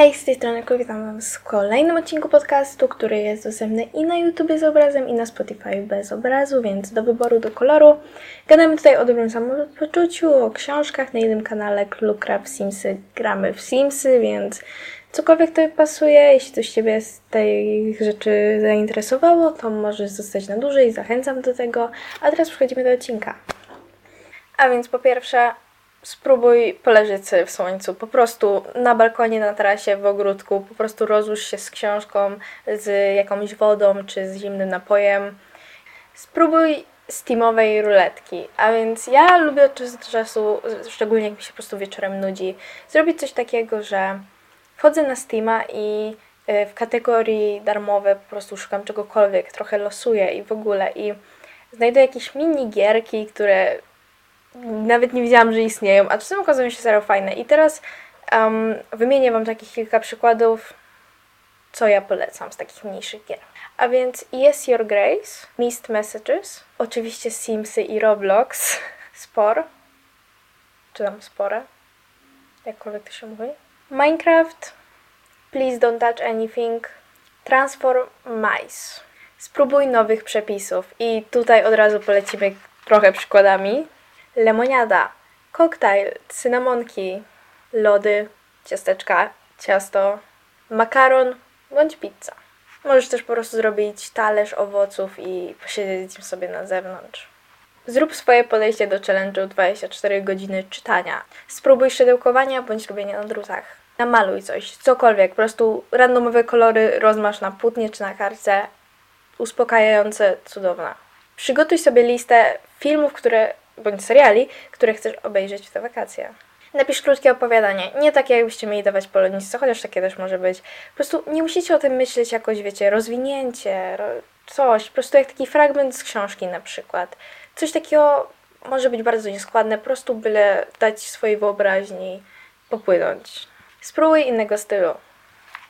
Hej, z tej strony witam Was w kolejnym odcinku podcastu, który jest dostępny i na YouTube z obrazem, i na Spotify bez obrazu, więc do wyboru, do koloru. Gadamy tutaj o dobrym samopoczuciu, o książkach, na innym kanale Klukra Simsy gramy w Simsy, więc cokolwiek to pasuje, jeśli coś Ciebie z tej rzeczy zainteresowało, to możesz zostać na dłużej, zachęcam do tego. A teraz przechodzimy do odcinka. A więc po pierwsze, spróbuj poleżeć sobie w słońcu. Po prostu na balkonie, na tarasie, w ogródku. Po prostu rozłóż się z książką, z jakąś wodą czy z zimnym napojem. Spróbuj steamowej ruletki. A więc ja lubię od czasu do czasu, szczególnie jak mi się po prostu wieczorem nudzi, zrobić coś takiego, że wchodzę na Steama i y, w kategorii darmowe po prostu szukam czegokolwiek, trochę losuję i w ogóle i znajduję jakieś mini gierki, które nawet nie wiedziałam, że istnieją, a czasem okazują się serio fajne. I teraz um, wymienię Wam takich kilka przykładów, co ja polecam z takich mniejszych gier. A więc Yes Your Grace, Mist Messages, oczywiście Simsy i Roblox, Spor, czy tam Spore, jakkolwiek to się mówi. Minecraft, Please Don't Touch Anything, Transform Mice. Spróbuj nowych przepisów i tutaj od razu polecimy trochę przykładami lemoniada, koktajl, cynamonki, lody, ciasteczka, ciasto, makaron bądź pizza. Możesz też po prostu zrobić talerz owoców i posiedzieć im sobie na zewnątrz. Zrób swoje podejście do challenge'u 24 godziny czytania. Spróbuj szydełkowania bądź robienia na drutach. Namaluj coś, cokolwiek, po prostu randomowe kolory rozmasz na płótnie czy na kartce. Uspokajające, cudowne. Przygotuj sobie listę filmów, które bądź seriali, które chcesz obejrzeć w te wakacje. Napisz krótkie opowiadanie, nie takie jakbyście mieli dawać polonistce, chociaż takie też może być. Po prostu nie musicie o tym myśleć jakoś, wiecie, rozwinięcie, coś, po prostu jak taki fragment z książki na przykład. Coś takiego może być bardzo nieskładne, po prostu byle dać swojej wyobraźni popłynąć. Spróbuj innego stylu.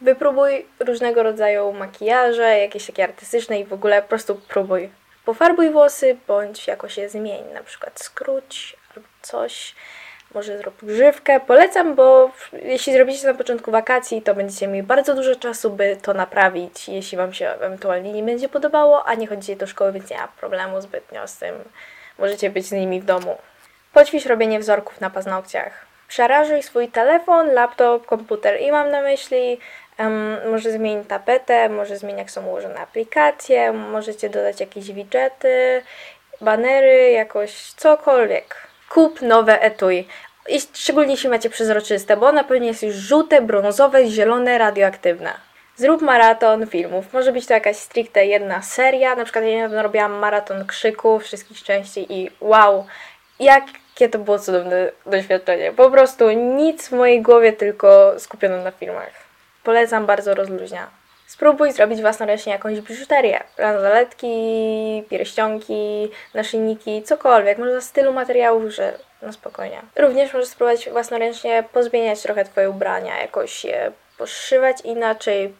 Wypróbuj różnego rodzaju makijaże, jakieś takie artystyczne i w ogóle po prostu próbuj. Pofarbuj włosy, bądź jakoś je zmień, na przykład skróć albo coś. Może zrób grzywkę. Polecam, bo jeśli zrobicie na początku wakacji, to będziecie mieli bardzo dużo czasu, by to naprawić, jeśli Wam się ewentualnie nie będzie podobało, a nie chodzicie do szkoły, więc nie ma problemu zbytnio z tym. Możecie być z nimi w domu. Poćwicz robienie wzorków na paznokciach. Przerażuj swój telefon, laptop, komputer i mam na myśli Um, może zmienić tapetę, może zmienić jak są ułożone aplikacje, możecie dodać jakieś widgety, banery, jakoś cokolwiek. Kup nowe etui. I szczególnie jeśli macie przezroczyste, bo ona pewnie jest już żółte, brązowe, zielone, radioaktywne. Zrób maraton filmów. Może być to jakaś stricte jedna seria. Na przykład ja robiłam maraton krzyków wszystkich części i wow, jakie to było cudowne doświadczenie. Po prostu nic w mojej głowie, tylko skupiono na filmach. Polecam, bardzo rozluźnia. Spróbuj zrobić własnoręcznie jakąś biżuterię. Bransoletki, pierścionki, naszyjniki, cokolwiek. Może z tylu materiałów, że no spokojnie. Również możesz spróbować własnoręcznie pozmieniać trochę Twoje ubrania, jakoś je poszywać inaczej,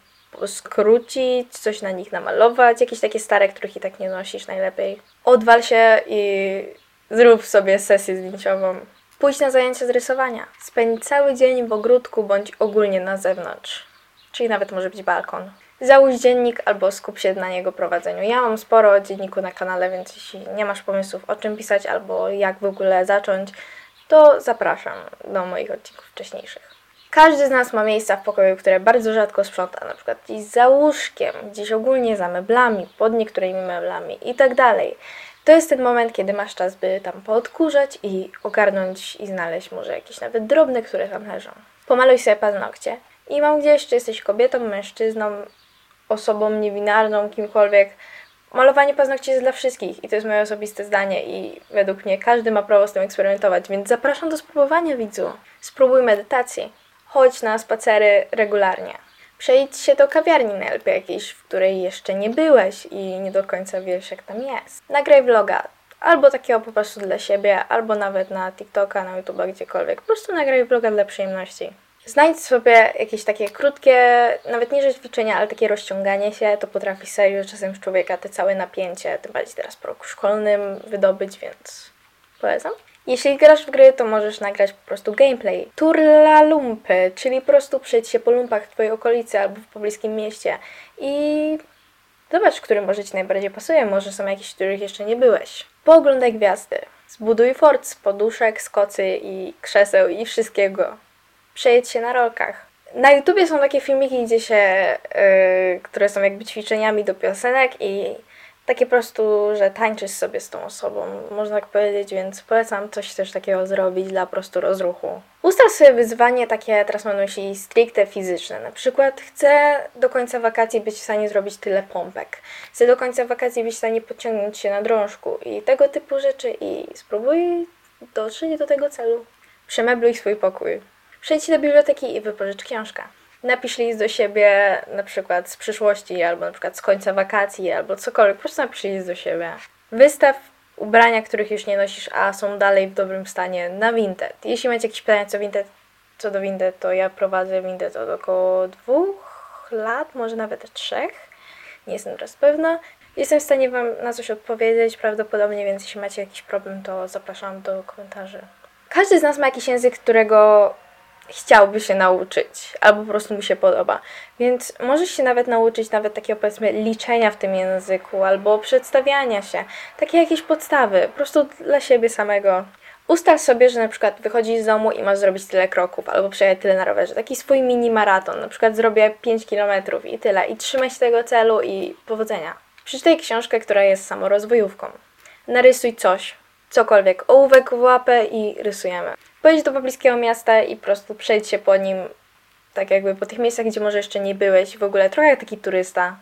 skrócić, coś na nich namalować, jakieś takie stare, których i tak nie nosisz najlepiej. Odwal się i zrób sobie sesję zdjęciową. Pójdź na zajęcia z rysowania. Spędź cały dzień w ogródku bądź ogólnie na zewnątrz czyli nawet może być balkon. Załóż dziennik albo skup się na jego prowadzeniu. Ja mam sporo dzienniku na kanale, więc jeśli nie masz pomysłów o czym pisać albo jak w ogóle zacząć, to zapraszam do moich odcinków wcześniejszych. Każdy z nas ma miejsca w pokoju, które bardzo rzadko sprząta, na przykład gdzieś za łóżkiem, gdzieś ogólnie za meblami, pod niektórymi meblami i tak dalej. To jest ten moment, kiedy masz czas, by tam poodkurzać i ogarnąć i znaleźć może jakieś nawet drobne, które tam leżą. Pomaluj sobie paznokcie, i mam gdzieś, czy jesteś kobietą, mężczyzną, osobą niewinarną, kimkolwiek. Malowanie paznokci jest dla wszystkich i to jest moje osobiste zdanie i według mnie każdy ma prawo z tym eksperymentować, więc zapraszam do spróbowania widzu. Spróbuj medytacji. Chodź na spacery regularnie. Przejdź się do kawiarni najlepiej jakiejś, w której jeszcze nie byłeś i nie do końca wiesz jak tam jest. Nagraj vloga. Albo takiego po prostu dla siebie, albo nawet na TikToka, na YouTube, gdziekolwiek. Po prostu nagraj vloga dla przyjemności. Znajdź sobie jakieś takie krótkie, nawet nie ćwiczenia, ale takie rozciąganie się, to potrafi serio czasem z człowieka te całe napięcie, tym bardziej teraz po roku szkolnym, wydobyć, więc polecam. Jeśli grasz w gry, to możesz nagrać po prostu gameplay. Turla lumpy, czyli po prostu przejść się po lumpach w twojej okolicy albo w pobliskim mieście i zobacz, który może ci najbardziej pasuje. Może są jakieś, których jeszcze nie byłeś. Pooglądaj gwiazdy. Zbuduj fort z poduszek, z kocy i krzeseł i wszystkiego. Przejedź się na rolkach. Na YouTubie są takie filmiki, gdzie się, yy, które są jakby ćwiczeniami do piosenek i takie po prostu, że tańczysz sobie z tą osobą, można tak powiedzieć, więc polecam coś też takiego zrobić dla prostu rozruchu. Ustal sobie wyzwanie takie, teraz mam na myśli stricte fizyczne. Na przykład chcę do końca wakacji być w stanie zrobić tyle pompek. Chcę do końca wakacji być w stanie podciągnąć się na drążku i tego typu rzeczy i spróbuj dotrzeć do tego celu. Przemebluj swój pokój. Przejdź do biblioteki i wypożycz książkę. Napisz list do siebie na przykład z przyszłości, albo na przykład z końca wakacji, albo cokolwiek. Po prostu napisz list do siebie. Wystaw ubrania, których już nie nosisz, a są dalej w dobrym stanie na Vinted. Jeśli macie jakieś pytania co, Vinted, co do Vinted, to ja prowadzę Vinted od około dwóch lat, może nawet trzech. Nie jestem teraz pewna. Jestem w stanie Wam na coś odpowiedzieć prawdopodobnie, więc jeśli macie jakiś problem, to zapraszam do komentarzy. Każdy z nas ma jakiś język, którego chciałby się nauczyć, albo po prostu mu się podoba. Więc możesz się nawet nauczyć nawet takiego powiedzmy liczenia w tym języku, albo przedstawiania się. Takie jakieś podstawy, po prostu dla siebie samego. Ustal sobie, że na przykład wychodzisz z domu i masz zrobić tyle kroków, albo przejechać tyle na rowerze. Taki swój mini maraton. Na przykład zrobię 5 km i tyle. I trzymaj się tego celu i powodzenia. Przeczytaj książkę, która jest samorozwojówką. Narysuj coś, cokolwiek, ołówek w łapę i rysujemy. Pojedź do pobliskiego miasta i po prostu przejdź się po nim, tak jakby po tych miejscach, gdzie może jeszcze nie byłeś, w ogóle trochę jak taki turysta.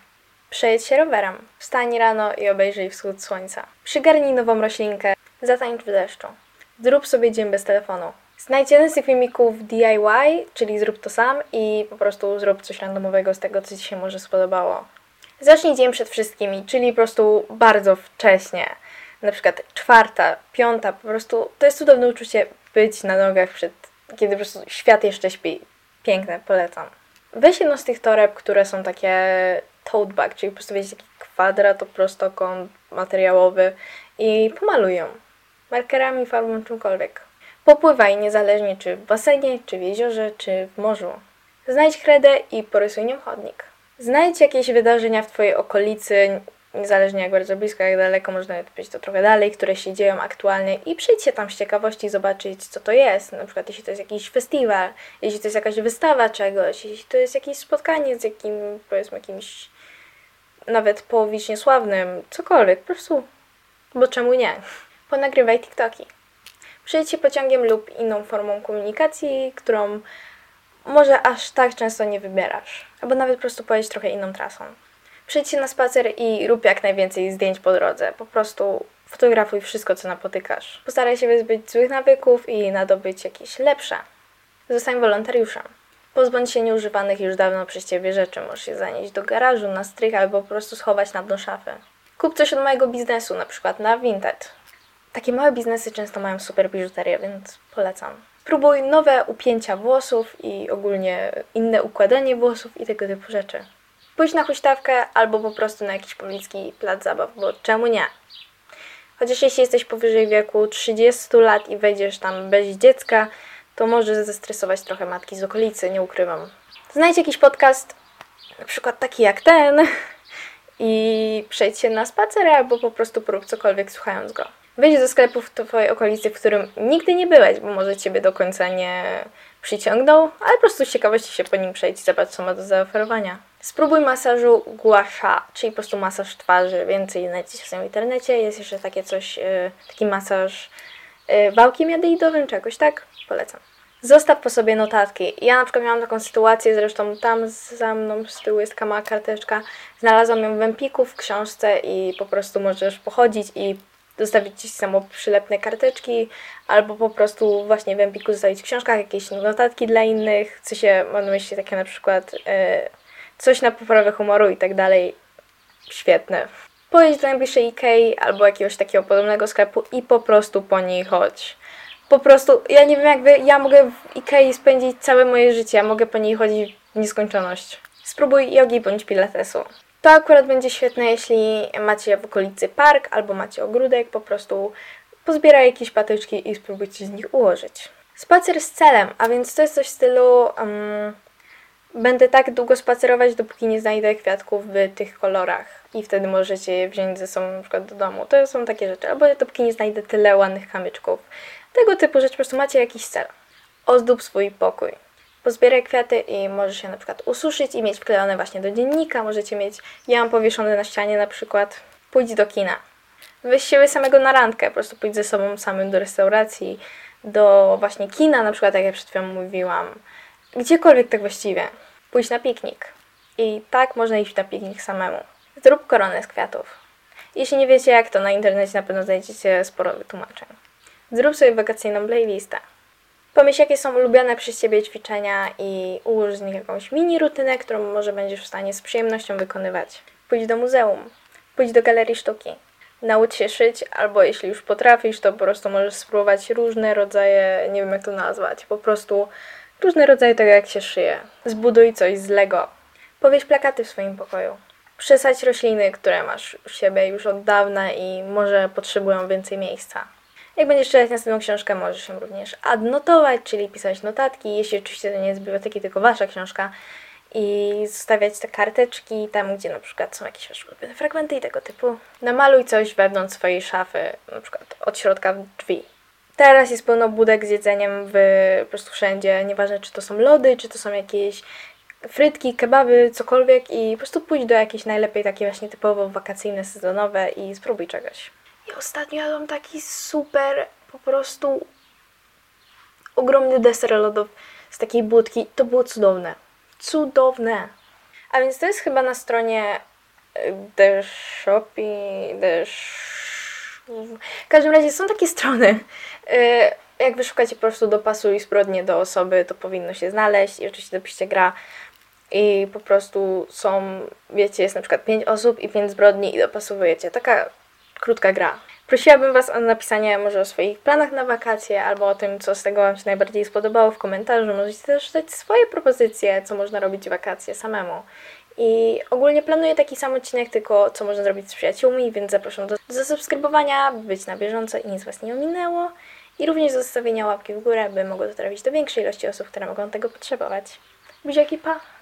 Przejedź się rowerem. Wstań rano i obejrzyj wschód słońca. Przygarnij nową roślinkę. Zatańcz w deszczu. Zrób sobie dzień bez telefonu. Znajdź jeden z tych filmików DIY, czyli zrób to sam i po prostu zrób coś randomowego z tego, co Ci się może spodobało. Zacznij dzień przed wszystkimi, czyli po prostu bardzo wcześnie na przykład czwarta, piąta, po prostu to jest cudowne uczucie być na nogach przed, kiedy po prostu świat jeszcze śpi. Piękne, polecam. Weź jedno z tych toreb, które są takie tote bag, czyli po prostu weź taki kwadrat, to prostokąt materiałowy i pomaluj ją. Markerami, farbą, czymkolwiek. Popływaj niezależnie czy w basenie, czy w jeziorze, czy w morzu. Znajdź kredę i porysuj nią chodnik. Znajdź jakieś wydarzenia w Twojej okolicy, niezależnie jak bardzo blisko, jak daleko, można być to trochę dalej, które się dzieją aktualnie i przyjdźcie tam z ciekawości zobaczyć, co to jest. Na przykład, jeśli to jest jakiś festiwal, jeśli to jest jakaś wystawa czegoś, jeśli to jest jakieś spotkanie z jakim, powiedzmy, jakimś nawet połowicznie sławnym, cokolwiek, po prostu, bo czemu nie? Ponagrywaj TikToki. Przyjdźcie pociągiem lub inną formą komunikacji, którą może aż tak często nie wybierasz, albo nawet po prostu pojedź trochę inną trasą. Przyjdź się na spacer i rób jak najwięcej zdjęć po drodze. Po prostu fotografuj wszystko, co napotykasz. Postaraj się wyzbyć złych nawyków i nadobyć jakieś lepsze. Zostań wolontariuszem. Pozbądź się nieużywanych już dawno przez Ciebie rzeczy. Możesz je zanieść do garażu, na strych albo po prostu schować na dno szafy. Kup coś od mojego biznesu, na przykład na Vinted. Takie małe biznesy często mają super biżuterię, więc polecam. Próbuj nowe upięcia włosów i ogólnie inne układanie włosów i tego typu rzeczy pójść na huśtawkę albo po prostu na jakiś poblicki plac zabaw, bo czemu nie? Chociaż jeśli jesteś powyżej wieku 30 lat i wejdziesz tam bez dziecka, to może zestresować trochę matki z okolicy, nie ukrywam. Znajdź jakiś podcast, na przykład taki jak ten, i przejdź się na spacer albo po prostu prób cokolwiek słuchając go. Wejdź do sklepu w Twojej okolicy, w którym nigdy nie byłeś, bo może Ciebie do końca nie przyciągnął, ale po prostu z ciekawości się po nim przejdź i zobacz, co ma do zaoferowania. Spróbuj masażu gua sha, czyli po prostu masaż twarzy. Więcej znajdziecie w internecie. Jest jeszcze takie coś, yy, taki masaż yy, wałkiem jadeidowym, czegoś, tak? Polecam. Zostaw po sobie notatki. Ja na przykład miałam taką sytuację, zresztą tam za mną z tyłu jest mała karteczka. Znalazłam ją w Empiku w książce i po prostu możesz pochodzić i zostawić ci samo przylepne karteczki, albo po prostu właśnie w Empiku zostawić w książkach jakieś notatki dla innych, co się, mam na myśli takie na przykład yy, coś na poprawę humoru i tak dalej. Świetne. Pojedź do najbliższej Ikei albo jakiegoś takiego podobnego sklepu i po prostu po niej chodź. Po prostu, ja nie wiem jakby, ja mogę w Ikei spędzić całe moje życie, ja mogę po niej chodzić w nieskończoność. Spróbuj jogi bądź pilatesu. To akurat będzie świetne, jeśli macie w okolicy park albo macie ogródek, po prostu pozbieraj jakieś patyczki i spróbujcie z nich ułożyć. Spacer z celem, a więc to jest coś w stylu um, będę tak długo spacerować, dopóki nie znajdę kwiatków w tych kolorach i wtedy możecie je wziąć ze sobą na przykład do domu. To są takie rzeczy. Albo dopóki nie znajdę tyle ładnych kamyczków. Tego typu rzeczy, po prostu macie jakiś cel. Ozdób swój pokój. Pozbieraj kwiaty i możesz je na przykład ususzyć i mieć wklejone właśnie do dziennika. Możecie mieć, ja mam powieszone na ścianie na przykład, pójdź do kina. Weź siebie samego na randkę, po prostu pójdź ze sobą samym do restauracji, do właśnie kina, na przykład jak ja przed chwilą mówiłam. Gdziekolwiek tak właściwie. Pójdź na piknik. I tak można iść na piknik samemu. Zrób koronę z kwiatów. Jeśli nie wiecie jak, to na internecie na pewno znajdziecie sporo wytłumaczeń. Zrób sobie wakacyjną playlistę. Pomyśl, jakie są ulubione przez Ciebie ćwiczenia i ułóż z nich jakąś mini rutynę, którą może będziesz w stanie z przyjemnością wykonywać. Pójdź do muzeum, pójdź do galerii sztuki. Naucz się szyć, albo jeśli już potrafisz, to po prostu możesz spróbować różne rodzaje, nie wiem jak to nazwać, po prostu różne rodzaje tego, jak się szyje. Zbuduj coś z Lego. Powiesz plakaty w swoim pokoju. Przesadź rośliny, które masz u siebie już od dawna i może potrzebują więcej miejsca. Jak będziesz czytać następną książkę, możesz ją również adnotować, czyli pisać notatki, jeśli oczywiście to nie jest z biblioteki, tylko wasza książka i zostawiać te karteczki tam, gdzie na przykład są jakieś wasze ulubione fragmenty i tego typu. Namaluj coś wewnątrz swojej szafy, na przykład od środka w drzwi. Teraz jest pełno budek z jedzeniem w po prostu wszędzie, nieważne czy to są lody, czy to są jakieś frytki, kebaby, cokolwiek i po prostu pójdź do jakieś najlepiej takie właśnie typowo wakacyjne, sezonowe i spróbuj czegoś. I ostatnio jadłam taki super, po prostu ogromny deser lodowy z takiej budki. To było cudowne. Cudowne. A więc to jest chyba na stronie y, The Shopping, The W każdym razie są takie strony. Y, jak wyszukacie po prostu dopasuj zbrodnie do osoby, to powinno się znaleźć i oczywiście dopiszcie gra i po prostu są, wiecie, jest na przykład 5 osób i 5 zbrodni i dopasowujecie. Taka krótka gra. Prosiłabym Was o napisanie może o swoich planach na wakacje albo o tym, co z tego Wam się najbardziej spodobało w komentarzu. Możecie też dać swoje propozycje, co można robić wakacje samemu. I ogólnie planuję taki sam odcinek, tylko co można zrobić z przyjaciółmi, więc zapraszam do zasubskrybowania, by być na bieżąco i nic Was nie ominęło. I również do zostawienia łapki w górę, by mogło to trafić do większej ilości osób, które mogą tego potrzebować. Buziaki, pa!